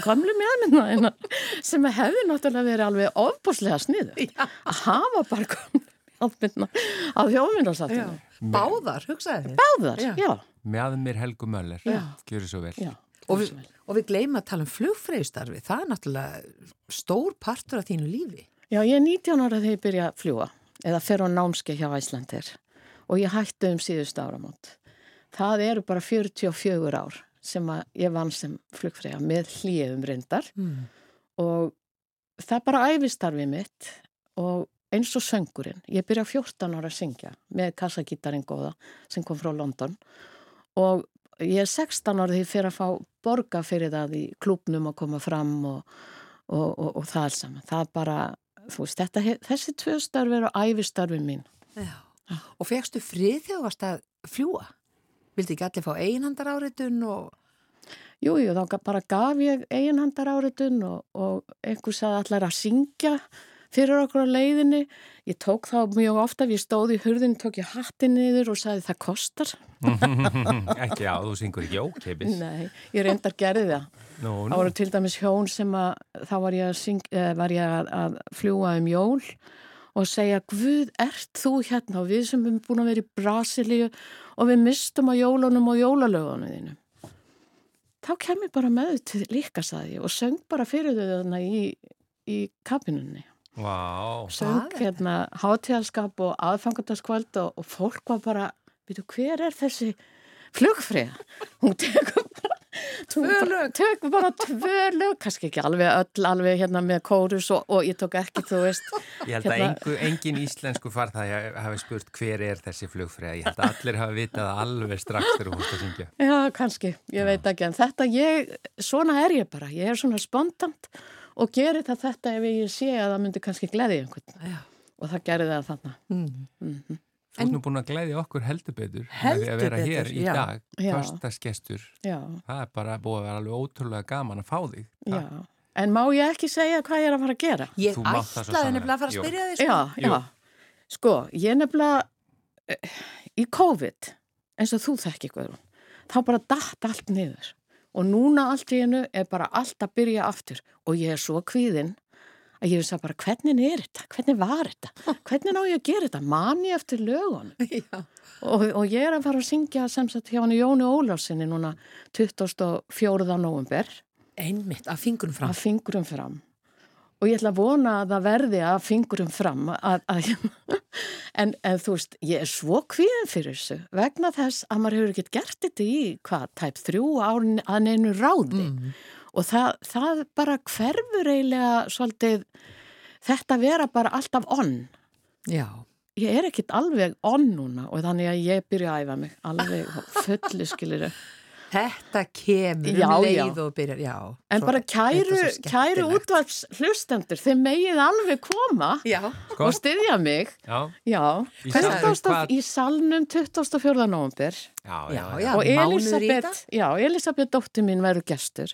C: gamlu mjöðmirna sem hefði náttúrulega verið alveg ofbúslega sniðu að hafa bara komið á þjóðminnarsafni
A: Báðar, hugsaði þið.
C: báðar,
A: Já.
C: já,
B: Mjadmir Helgu Möller,
C: Já.
B: gjör svo vel.
C: já.
A: Og við, og við gleymum að tala um flugfreyðstarfi. Það er náttúrulega stór partur af þínu lífi.
C: Já, ég er 19 ára þegar ég byrja að fljúa eða fer á námski hjá Æslandir og ég hætti um síðustu áramót. Það eru bara 44 ár sem að ég vann sem flugfræða með hlýjum reyndar
A: Mm.
C: og það bara æfistarfið mitt og eins og söngurinn. Ég byrja 14 ára að syngja með kassagítarinn góða sem kom frá London og ég er 16 ára ég fyrir að fá borga fyrir það í klúpnum að koma fram og, og, og, og það alls saman. Það bara, þú veist, þetta, þessi tvö starfi eru æfistarfið mín.
A: Já. Og fegstu frið þegar þú varst að fljúa? Vildi ekki allir fá einhandar áritun og...
C: Jú, jú, þá bara gaf ég eiginhandar áritun og, og einhver sagði allar að syngja fyrir okkur á leiðinni. Ég tók þá mjög ofta, ég stóð í hurðin, tók ég hattin niður og sagði það kostar.
B: ekki á, þú syngur ekki ókeipis.
C: Nei, ég reyndar gerði það.
B: Nú,
C: Það
B: nú.
C: voru til dæmis hjón sem að þá var ég að, syng, eh, var ég að, að fljúa um jól og segja Guð, ert þú hérna og við sem erum búin að vera í Brasilíu og við mistum á jólunum og jólalögunum þínum. Þá kem ég bara með þau til líka, saði ég, og söng bara fyrir þau þarna í, í kabinunni.
B: Vá,
C: Söng hérna hátíðalskap og aðfangandaskvöld og, og fólk var bara, veitu, hver er þessi flugfrið? Hún tekur bara Tvö
A: lög.
C: Tök bara tvö lög, kannski ekki alveg öll, alveg hérna með kórus og, og ég tók ekki, þú veist.
B: ég held að
C: Hérna-
B: engu, engin íslensku farþæði hafi spurt hver er þessi flugfræða. Ég held að allir hafi vitað alveg strax þegar þú fórst að syngja.
C: Já, kannski, ég veit ekki, en þetta ég, svona er ég bara, ég er svona spontant og gerir það þetta ef ég sé að það myndi kannski gleði einhvern.
A: Já.
C: Og það gerir það þarna.
A: Mm.
B: Þú ert nú búin að glæði okkur heldur betur með því
A: Heldur
B: að vera
A: betur,
B: hér í
A: já.
B: dag.
C: Já,
B: Það er bara búið að vera alveg ótrúlega gaman að fá þig.
C: já. En má ég ekki segja hvað ég er að fara að gera?
A: Ég ætlaði nefnilega að fara að spyrja því
C: Já,
B: Jú.
C: já. Sko, ég nefnilega eh, í COVID, eins og þú þekki Guðrún, þá bara datt allt niður. Og núna allt í hennu er bara allt að byrja aftur. Og ég er svo kvíðinn að ég veist að bara hvernig er þetta? Hvernig var þetta? Hvernig ná ég að gera þetta? Man ég eftir lögun? Og, og ég er að fara að syngja sem sagt hjá hann Jóni Ólafsinni núna 24. november
A: Einmitt, að fingurum fram.
C: að fingurum fram og ég ætla að vona að það verði að fingurum fram að, að, en, en þú veist, ég er svo kvíðin fyrir þessu vegna þess að maður hefur ekkert gert þetta í hvað, tæp þrjú árin að neinu ráði
A: Mm.
C: og það, það bara hverfur eiginlega svolítið þetta vera bara alltaf onn
A: Já.
C: ég er ekkert alveg onn núna og þannig að ég byrja að æfa mig alveg fullu skilir
A: Þetta kemur
C: Já,
A: um
C: já.
A: leið og byrjar, já.
C: En
A: Svo
C: bara kæru,
A: þetta
C: kæru útvarps hlustendur, þeir megið alveg koma
A: Já.
B: Sko?
C: og styðja mig.
B: Já,
C: Já,
B: Í
C: 20.
B: salnum,
C: í salnum 24. november
B: já,
A: Já,
B: já.
A: já.
C: og Elisabeth, já, Elisabeth dóttir mín verður gestur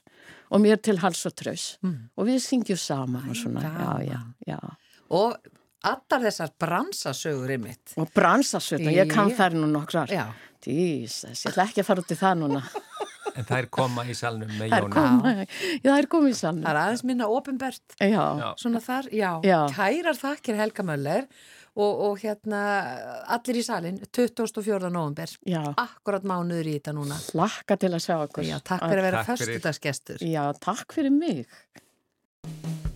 C: og mér til hals og traus
A: Mm.
C: og við syngjum saman og svona, já, já, já.
A: Og allar þessar bransasögur einmitt.
C: Og bransasvöldna, ég kann þær nú nokkrar.
A: Já.
C: Jesus, ég ætla ekki að fara út í það núna.
B: En þær koma í salnum með
C: Það er komið, já, það er komið í salnum.
A: Það er aðeins minna ofinbert.
C: Já.
A: Svona þar, já.
C: Já.
A: Kærar þakkir Helga Möller og, og hérna allir í salin 24. november.
C: já,
A: Akkurat mánuður í þetta núna.
C: hlakka til að sjá okkur.
A: Já, takk fyrir að vera
B: Takk fyrir.
A: föstudagsgestur.
C: Já, takk fyrir mig.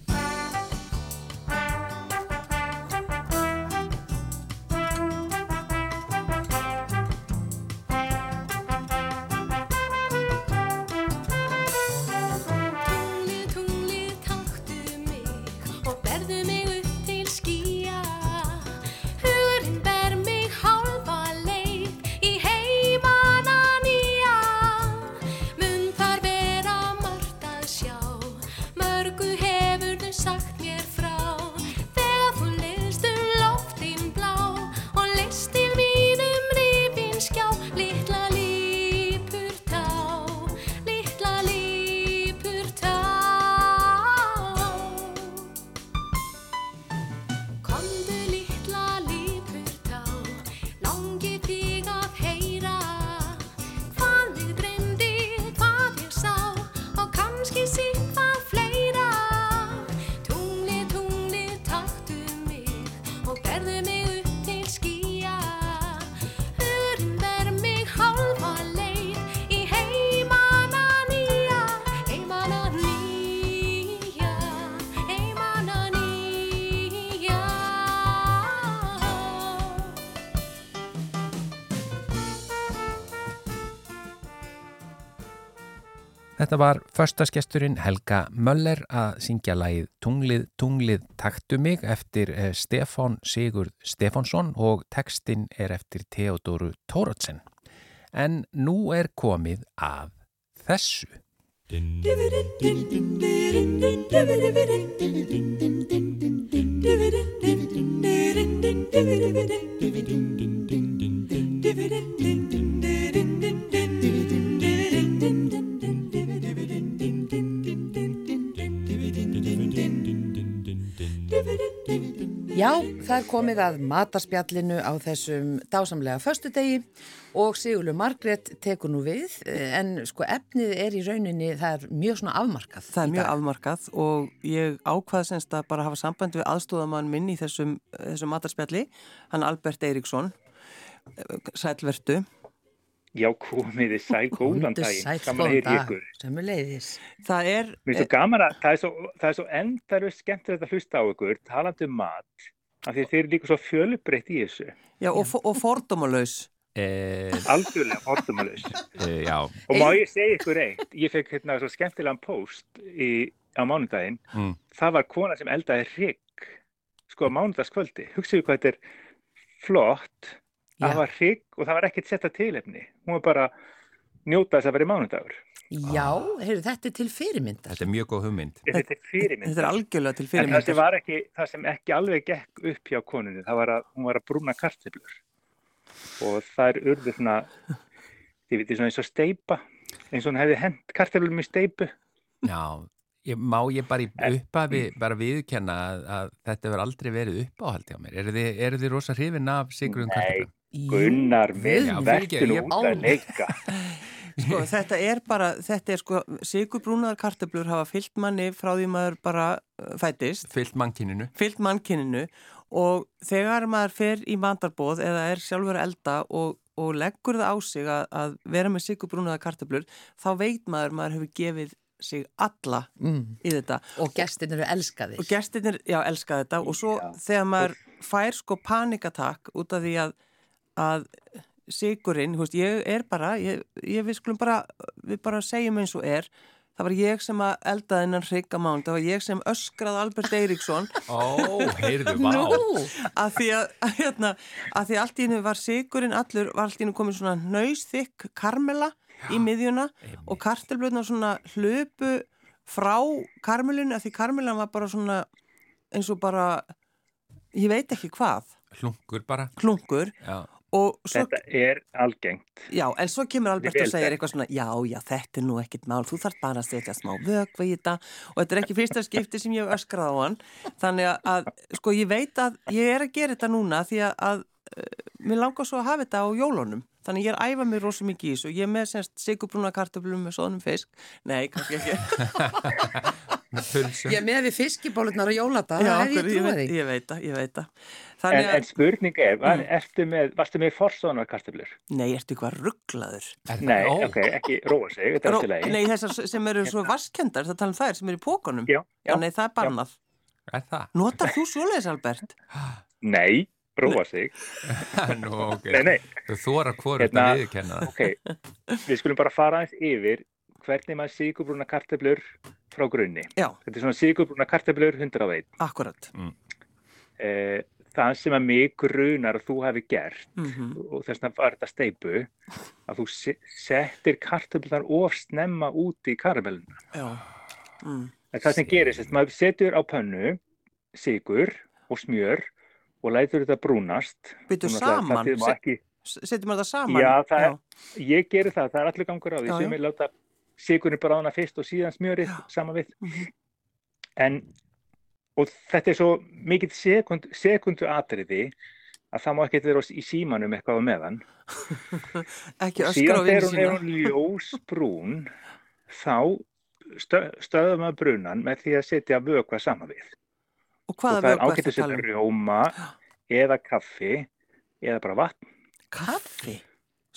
B: Þetta var förstaskesturinn Helga Möller að syngja lægið Tunglið, tunglið taktu mig eftir Stefan Sigurd Stefansson og textinn er eftir Theodoru Tóratsen. En nú er komið af þessu.
A: Dividendin Já, það er komið að matarspjallinu á þessum dásamlega föstudegi og Sigurlu Margret tekur nú við en sko efnið er í rauninni, það er mjög svona afmarkað.
D: Það er mjög afmarkað og ég ákvað semst að bara hafa samband við aðstóðamann minn í þessum, þessum matarspjalli, hann Albert Eiríksson, sælvertu.
E: Já, komiði sæl, góðan daginn, gaman að
A: góðan
E: heyra ykkur.
D: Það er,
E: Mér finnst svo gaman að, það er svo, það er svo endaru skemmtilegt að hlusta á ykkur, talandi um mat, af því þeir eru líka svo fjölbreytt í þessu,
D: já, og, og fordómalaus.
B: Eh,
E: algjörlega orðumalus.
B: eh, já,
E: Og má ég segja ykkur eitt, ég fekk hérna svo skemmtilegan post í, á mánudaginn,
B: mm,
E: það var kona sem eldaði hrygg, sko á mánudagskvöldi, hugsaðu hvað þetta er flott,
D: Já.
E: það var hrygg og það var ekkert setta tilefni, hún var bara njóta þess að vera mánudagur.
A: Já, heyrðu, þetta er til fyrirmyndar.
B: þetta er mjög góð hugmynd.
E: Þetta er fyrirmynd.
D: Þetta er algjörlega til
E: En það sem
D: fyrirmyndar.
E: var ekki, það sem ekki alveg gekk upp hjá konunni, það var að hún var að brúna kartöflur og það er urðu svona, þið veitir svona eins og steipa, eins og hún hefði hent kartöflum í steipu.
B: Já, ég, má ég bara í upphafi bara viðkenna að, að þetta verður aldrei verið uppáhald hjá mér. Eru þið, eru þið rosa hrifin af sigruðum
E: Nei. Gunnar minn, verður út að leika.
D: Sko, þetta er bara, þetta er sko, sigurbrúnaðar kartöflur hafa fyllt manni frá því maður bara uh, fætist,
B: Fyllt mannkyninu.
D: fyllt mannkinninu og þegar maður fer í mandarbóð eða er sjálfur elda og, og leggur það á sig að, að vera með sigurbrúnaðar kartöflur, þá veit maður maður hefur gefið sig alla
A: Mm.
D: í þetta
A: Og gestin eru elskaðir.
D: og gestirnir, já, elska þetta og svo
E: Já.
D: þegar maður fær sko panikatak út af því að, að sigurinn, þú veist, ég er bara ég, ég við skulum bara við bara segjum eins og er það var ég sem að eldaði á mánu það var ég sem öskraði Albert Eiríksson
B: Ó, heyrðu, vá.
A: Nú,
D: að því að, hérna, að því allt í hennu var sigurinn allur, var allt í hennu komin svona nöysþykk karmela í miðjuna og kartelblöðna svona hlöpu frá karmelinu að því karmelan var bara svona eins og bara ég veit ekki hvað,
B: Hlungur bara.
D: klunkur
B: Já.
D: Svo,
E: Þetta er algengt.
D: já, en svo kemur Albert og segir eitthvað svona, já, já, þetta er nú ekkit mál, þú þarf bara að setja smá vökva í þetta. Og þetta er ekki fyrsta skipti sem ég hef öskrað á hann. Þannig að, sko, ég veit að ég er að gera þetta núna því að, að uh, mér langar svo að hafa þetta á jólunum þannig ég er að æfa mig rosa mikið í þessu og ég er með semst sigurbrúna kartöflum með soðnum fisk nei, kannski ekki
A: ég með við fiskibólurnar á jólata,
D: Já,
A: það hef ég trúið því.
D: ég veit það, ég veit það
E: En,
D: þannig
E: en spurning er, var,
D: Mm.
E: ertu með, varstu með forsónar kartöflur?
D: nei, ertu eitthvað rugglaður
B: Er
E: Nei,
B: ó,
E: ok, ekki róa sig, þetta er
D: Ró,
E: alltaf lagi.
D: nei, þessar sem eru svo vaskendar, það tala um þær sem eru í pókanum
E: Já,
D: já,
E: já,
D: nei, það er bannað
B: Er það?
D: Notar þú svoleiðis, Albert?
E: Nei, róa sig.
B: Nú, ok.
E: Nei, nei,
B: Þú þóra hvoru
E: Hérna-
B: þetta viðkenna það.
E: ok, við skulum bara fara aðeins yfir hvernig maður sigurbrúna kartöflur frá grunni.
D: Já,
E: Þetta er svona sigurbrúna kartöflur 101.
D: akkurat
E: Eh, það sem að mig grunar að þú hefði gert
D: mm
E: og þess vegna var þetta steipu að þú se- settir kartöflunar of snemma út í karamelluna.
D: Já mm.
E: Það sem gerist, að maður setur á pönnu sigur og smjör og lætur þetta brúnast.
D: Byttu saman,
E: má ekki,
D: setjum maður það saman
E: Já, það er- ég gerir það, það er allir gangur á því
D: Já,
E: sem
D: já.
E: ég láta sigurinn bráðna fyrst og síðan smjörið saman við.
D: Mhm.
E: En, og þetta er svo mikill sekund, sekundu atriði að það má ekki vera í símanum eitthvað á meðan.
D: Ekki öskra á
E: síðan
D: vinnu
E: þegar
D: sína
E: er hún ljósbrún þá stö, stöðum við brunan með því að setja vökva saman við.
D: Og
E: Og
D: hvaða
E: það er ágætt að setja
D: um?
E: rjóma eða kaffi eða bara vatn.
D: Kaffi?
E: Já,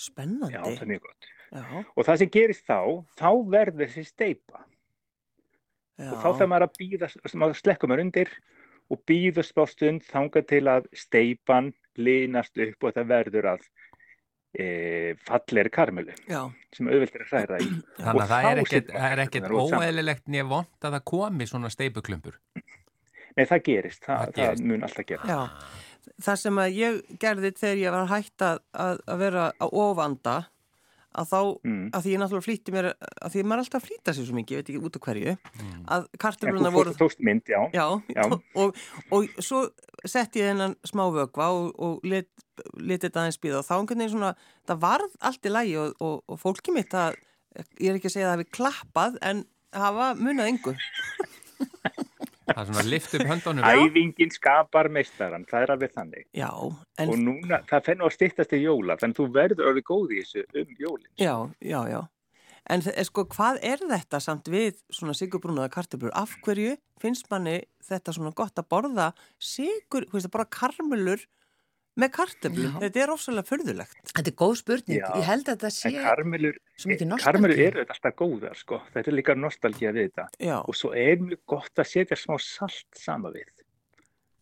D: Spennandi
E: það er mjög gott.
D: já,
E: Og það sem gerist þá, þá verður þessi steipa.
D: já.
E: og þá þarf maður að býða, maður slekkur maður undir og býður smá stund þangað til að steipan linast upp og það verður að e, falleri karmelu
D: já.
E: sem auðvilt er að hræra í.
B: Þannig að það er ekkert, er óeðlilegt nýja vond að það komi svona steipuklumpur.
E: Nei, það gerist, það,
B: Það
E: það,
B: gerist.
E: mun alltaf gera.
D: Já, það sem að ég gerði þegar ég var hægt að, að að vera á ofanda að þá,
E: Mm.
D: að því ég náttúrulega flýtti mér að því maður er alltaf að flýta sér svo mikið, ég veit ekki út af hverju að
E: En
D: kartöflunar
E: þú
D: voru
E: fórst tókst mynd, já.
D: Já,
E: Já.
D: Og, og svo sett ég þennan smá vögva og, og lit, litið þetta aðeins býða og þá einhvern veginn svona, það varð allt í lægi og, og, og fólki mitt að, ég er ekki að segja að það hafi klappað en hafa munað yngur.
B: Það er svona lift upp höndunum.
E: Æfingin skapar meistaran, það er alveg þannig.
D: Já,
E: Og
D: en,
E: núna, það fennu að styttast í jóla, þannig þú verður orðið góð í þessu um jólinn.
D: já, já, já. En sko, hvað er þetta samt við svona sigurbrúnaða kartöflur? Af hverju finnst manni þetta svona gott að borða sigur, hvað veist það, bara karmulur með kartöflum? Þetta er ofsalega förðulegt.
A: Þetta er góð spurning.
E: Já.
A: Ég held að þetta sé
E: karmelur,
A: svo mikið
E: karmelur
A: nostalgía.
E: eru þetta alltaf góðar, sko. Þetta er líka nostalgía við þetta.
D: Já,
E: Og svo er mjög gott að setja smá salt sama við.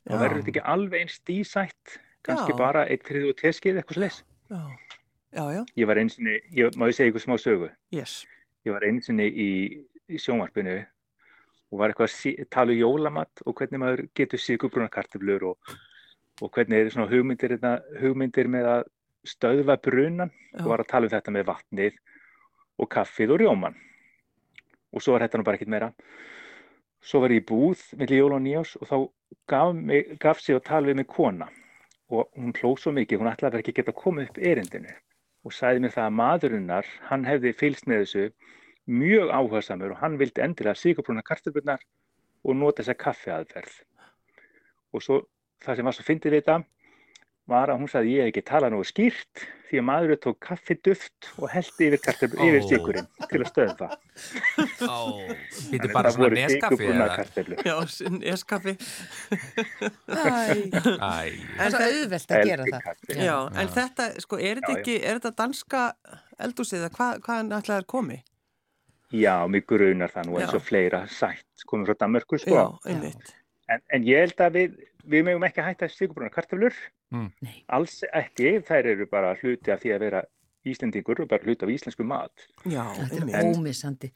E: Það verður þetta ekki alveg eins stísætt, kannski
D: Já.
E: bara eitt þriðu og teskið eitthvað slis.
D: já, já, já,
E: Ég var einsinni, ég, má ég segja ykkur smá sögu.
D: yes.
E: Ég var einsinni í, í sjónvarpinu og var eitthvað að tala um jólamat og hvernig maður getur sigurbruna kartöflur og, og hvernig er svona hugmyndir, þetta, hugmyndir með að stöðva brunan? Og var að tala um þetta með vatnið og kaffið og rjóman og svo var þetta nú bara ekkert meira. Svo var ég í búð millir jól og nýjás og þá gaf, mig, gaf sig að tala við mig kona. Og hún hló svo mikið, hún ætlaði bara ekki að geta komið upp erindinu. Og sagði mér það að maðurinnar, hann hefði fylgst með þessu mjög áhersamur og hann vildi endilega sigurbrúna kartöflunar og nota þessa kaffiaðferð. Og svo það sem var svo fyndið við þetta var að hún sagði ég hef ekki talað nógu skýrt því að maðurinn tók kaffiduft og heldi yfir
B: Ó.
E: yfir sigurinn til að stöða það.
B: Ó, býtu bara svona neskaffi eða?
E: kartöflu.
D: Já, eskaffi.
A: Æ, Það er auðvelt að gera það.
E: Kaffi.
D: Já, en þetta, sko, er þetta
E: Já, já.
D: ekki, er þetta danska eldúsið eða hvað, hvað hann ætlaði að komi?
E: Já, mig grunar það nú eins
D: Já.
E: og fleira sætt komið frá Danmörku sko.
D: Já, einmitt.
E: En, en ég held að við, við megum ekki hætta sigurbruna kartöflur.
B: Mm.
A: Nei.
E: Alls ekki, þær eru bara hluti af því að vera Íslendingur og bara hluti af íslensku mat.
D: Já,
A: Þetta er ómissandi.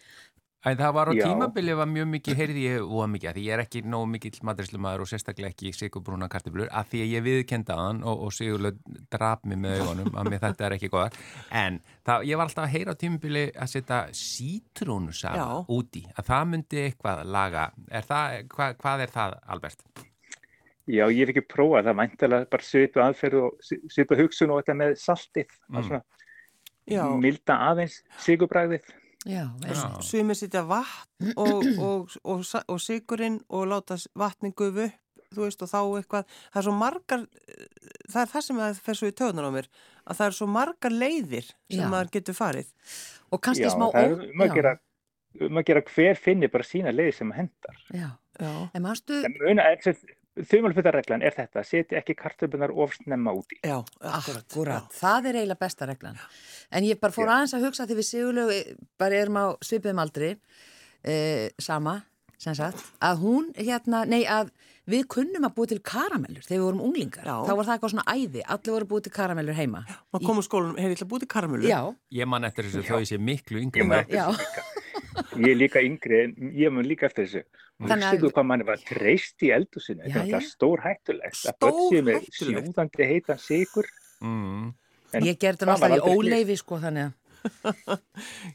B: Æ, það var á tímabili var mjög mikið, heyrði ég og mikið, að því ég er ekki nóg mikill maturislumadur og sérstaklega ekki sigurbrúna kartöflur, að því að ég viðkenda hann og, og sigurlega drap mig með augunum, að mér þetta er ekki góðar. En það, ég var alltaf að heyra á tímabili að setja sítrónusafa
D: Já.
B: úti, að það myndi eitthvað laga. Er það, hva, hvað er það, Albert?
E: Já, ég hef ekki prófað það væntalega bara svipu aðferð og svipu hugsun og þetta með saltið.
B: Mm.
D: Já,
E: Milda aðeins sigurbræðið.
A: Já,
B: Já.
D: sumir sitja vatn og, og, og, og sigurinn og láta vatnin gufu upp, þú veist, og þá eitthvað, það er svo margar, það er það sem það fer svo í töðunar á mér, að það er svo margar leiðir sem
A: Já.
D: maður getur farið.
A: Og kannski
E: Já,
A: smá...
E: það er um að
A: já,
E: gera, að gera hver finni bara sína leiði sem hendar.
A: Já,
D: Já,
A: en.
E: En muna, þumalfutareglan er þetta, setja ekki kartöflunar of snemma úti.
D: já, akkurat.
A: Það er eiginlega besta reglan. En ég bara fór
E: Já.
A: aðeins að hugsa því við sigurlegu bara erum á svipiðum aldri, e, sama, sem sagt, að hún, hérna, nei, að við kunnum að búa til karamellur þegar við vorum unglingar.
D: Já.
A: Þá var það eitthvað svona æði, allir voru búið til karamellur heima.
D: Maður kom úr skólanum, hefur ég ætla að búið til karamölu?
A: Já,
B: Ég man eftir þessu þó ég sé miklu yngri.
E: Ég man Ég líka yngri, en ég mun líka eftir þessu.
A: Þannig að-
E: Hugsaðu hvað manni var treyst í eldusinu. Þetta er stór hættulegt. Með
D: Stórhættulegt.
E: sjúðandi heitan sigur.
B: Mm.
E: En
A: ég gerði það náttúrulega í óleifi, sko, þannig að...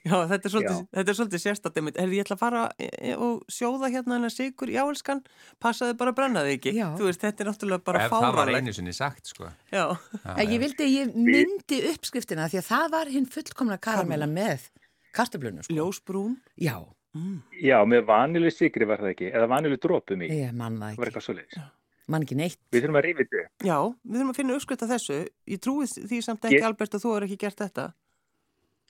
D: Já, þetta er svolítið,
E: Já.
D: þetta er svolítið sérstætt einmitt. Herri, ég ætla að fara og sjóða hérna hennar sigur í áelskan, passaði bara að brenna þig ekki.
A: Já.
D: Þú veist, þetta er náttúrulega bara
B: Ef það var
D: fáralegt.
B: einu sinni sagt, sko.
D: Já,
A: En ég
B: já.
A: vildi ég myndi uppskriftina því að það var hinn fullkomna karamella með kartöflunum, sko.
D: ljósbrún.
A: Já,
E: Já, með vanilu sigri var það ekki, eða vanilu drópum í.
A: ég man það
E: Það var
A: ekki.
E: eitthvað svo leiðis.
A: Man ekki neitt.
E: Við þurfum að rífa þetta.
D: Já, við þurfum að finna uppskrift af þessu. Ég trúi því samt ekki,
E: Ég-
D: Albert, að þú er ekki gert þetta.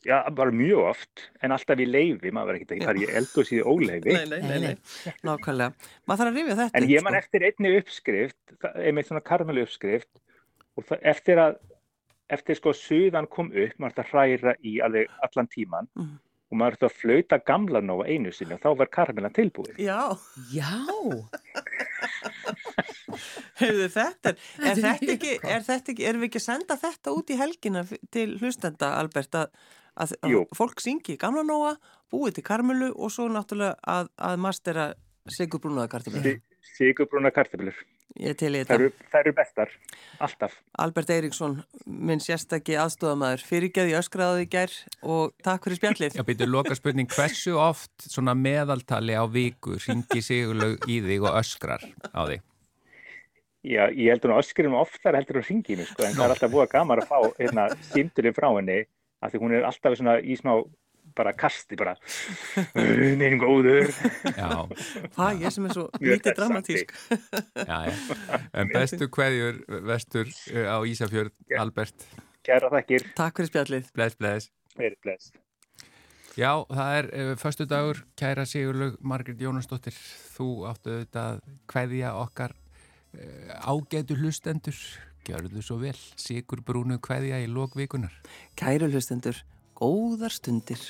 E: Já, bara mjög oft, en alltaf í leifi, maður verður ekki að fara í eldus í óleifi.
D: nei,
A: Nei, nei.
D: Nákvæmlega. Maður þarf að rifja þetta.
E: En ég man
D: sko.
E: eftir einni uppskrift, það- einmitt svona karmelu uppskrift, og það, eftir að, eftir sko suðan kom upp, maður þarf að hræra í alveg allan tíman,
D: Mhm.
E: Og maður þarf að flauta gamla nóga einu sinni og þá var karmelan tilbúið.
D: Já,
A: Já,
D: hefur þetta er, er
A: Þetta er
D: ekki, er þetta ekki, erum við ekki að senda þetta út í helgina til hlustenda, Albert, að, að, að fólk syngi gamla nóa, búið til karmelu og svo náttúrulega að, að mastera sigurbrúnaða kartumlu.
E: Sigurbrúna kartöflur,
D: Ég til í þetta.
E: eru, það eru bestar, alltaf.
D: Albert Eiríksson, minn sérstakki aðstofamæður, fyrirgeði öskraðið í gær og takk fyrir spjallið.
B: Já, byrju, loka spurning, hversu oft svona meðaltali á viku ringi sigurlaug í þig og öskrar á þig?
E: Já, ég heldur nú öskrinum oftar heldur á ringinu, sko, en það er alltaf búið gaman að fá hérna símturinn frá henni, af því hún er alltaf svona í smá bara kasti bara neynum góður.
B: Já,
D: Hvað, ég sem er svo lítið dramatísk.
B: já, já. En bestu kveðjur vestur uh, á Ísafjörð, Albert,
E: kæra þakkir,
D: Takk fyrir spjallið.
B: bless, bless.
E: verið bless.
B: Já, það er uh, förstu dagur, kæra Sigurlaug Margrit Jónasdóttir, þú áttu auðvitað að kveðja okkar uh, ágætu hlustendur, gjörðu svo vel, Sigur Brúnu kveðja í lókvikunar.
D: Kæru hlustendur, góðar stundir.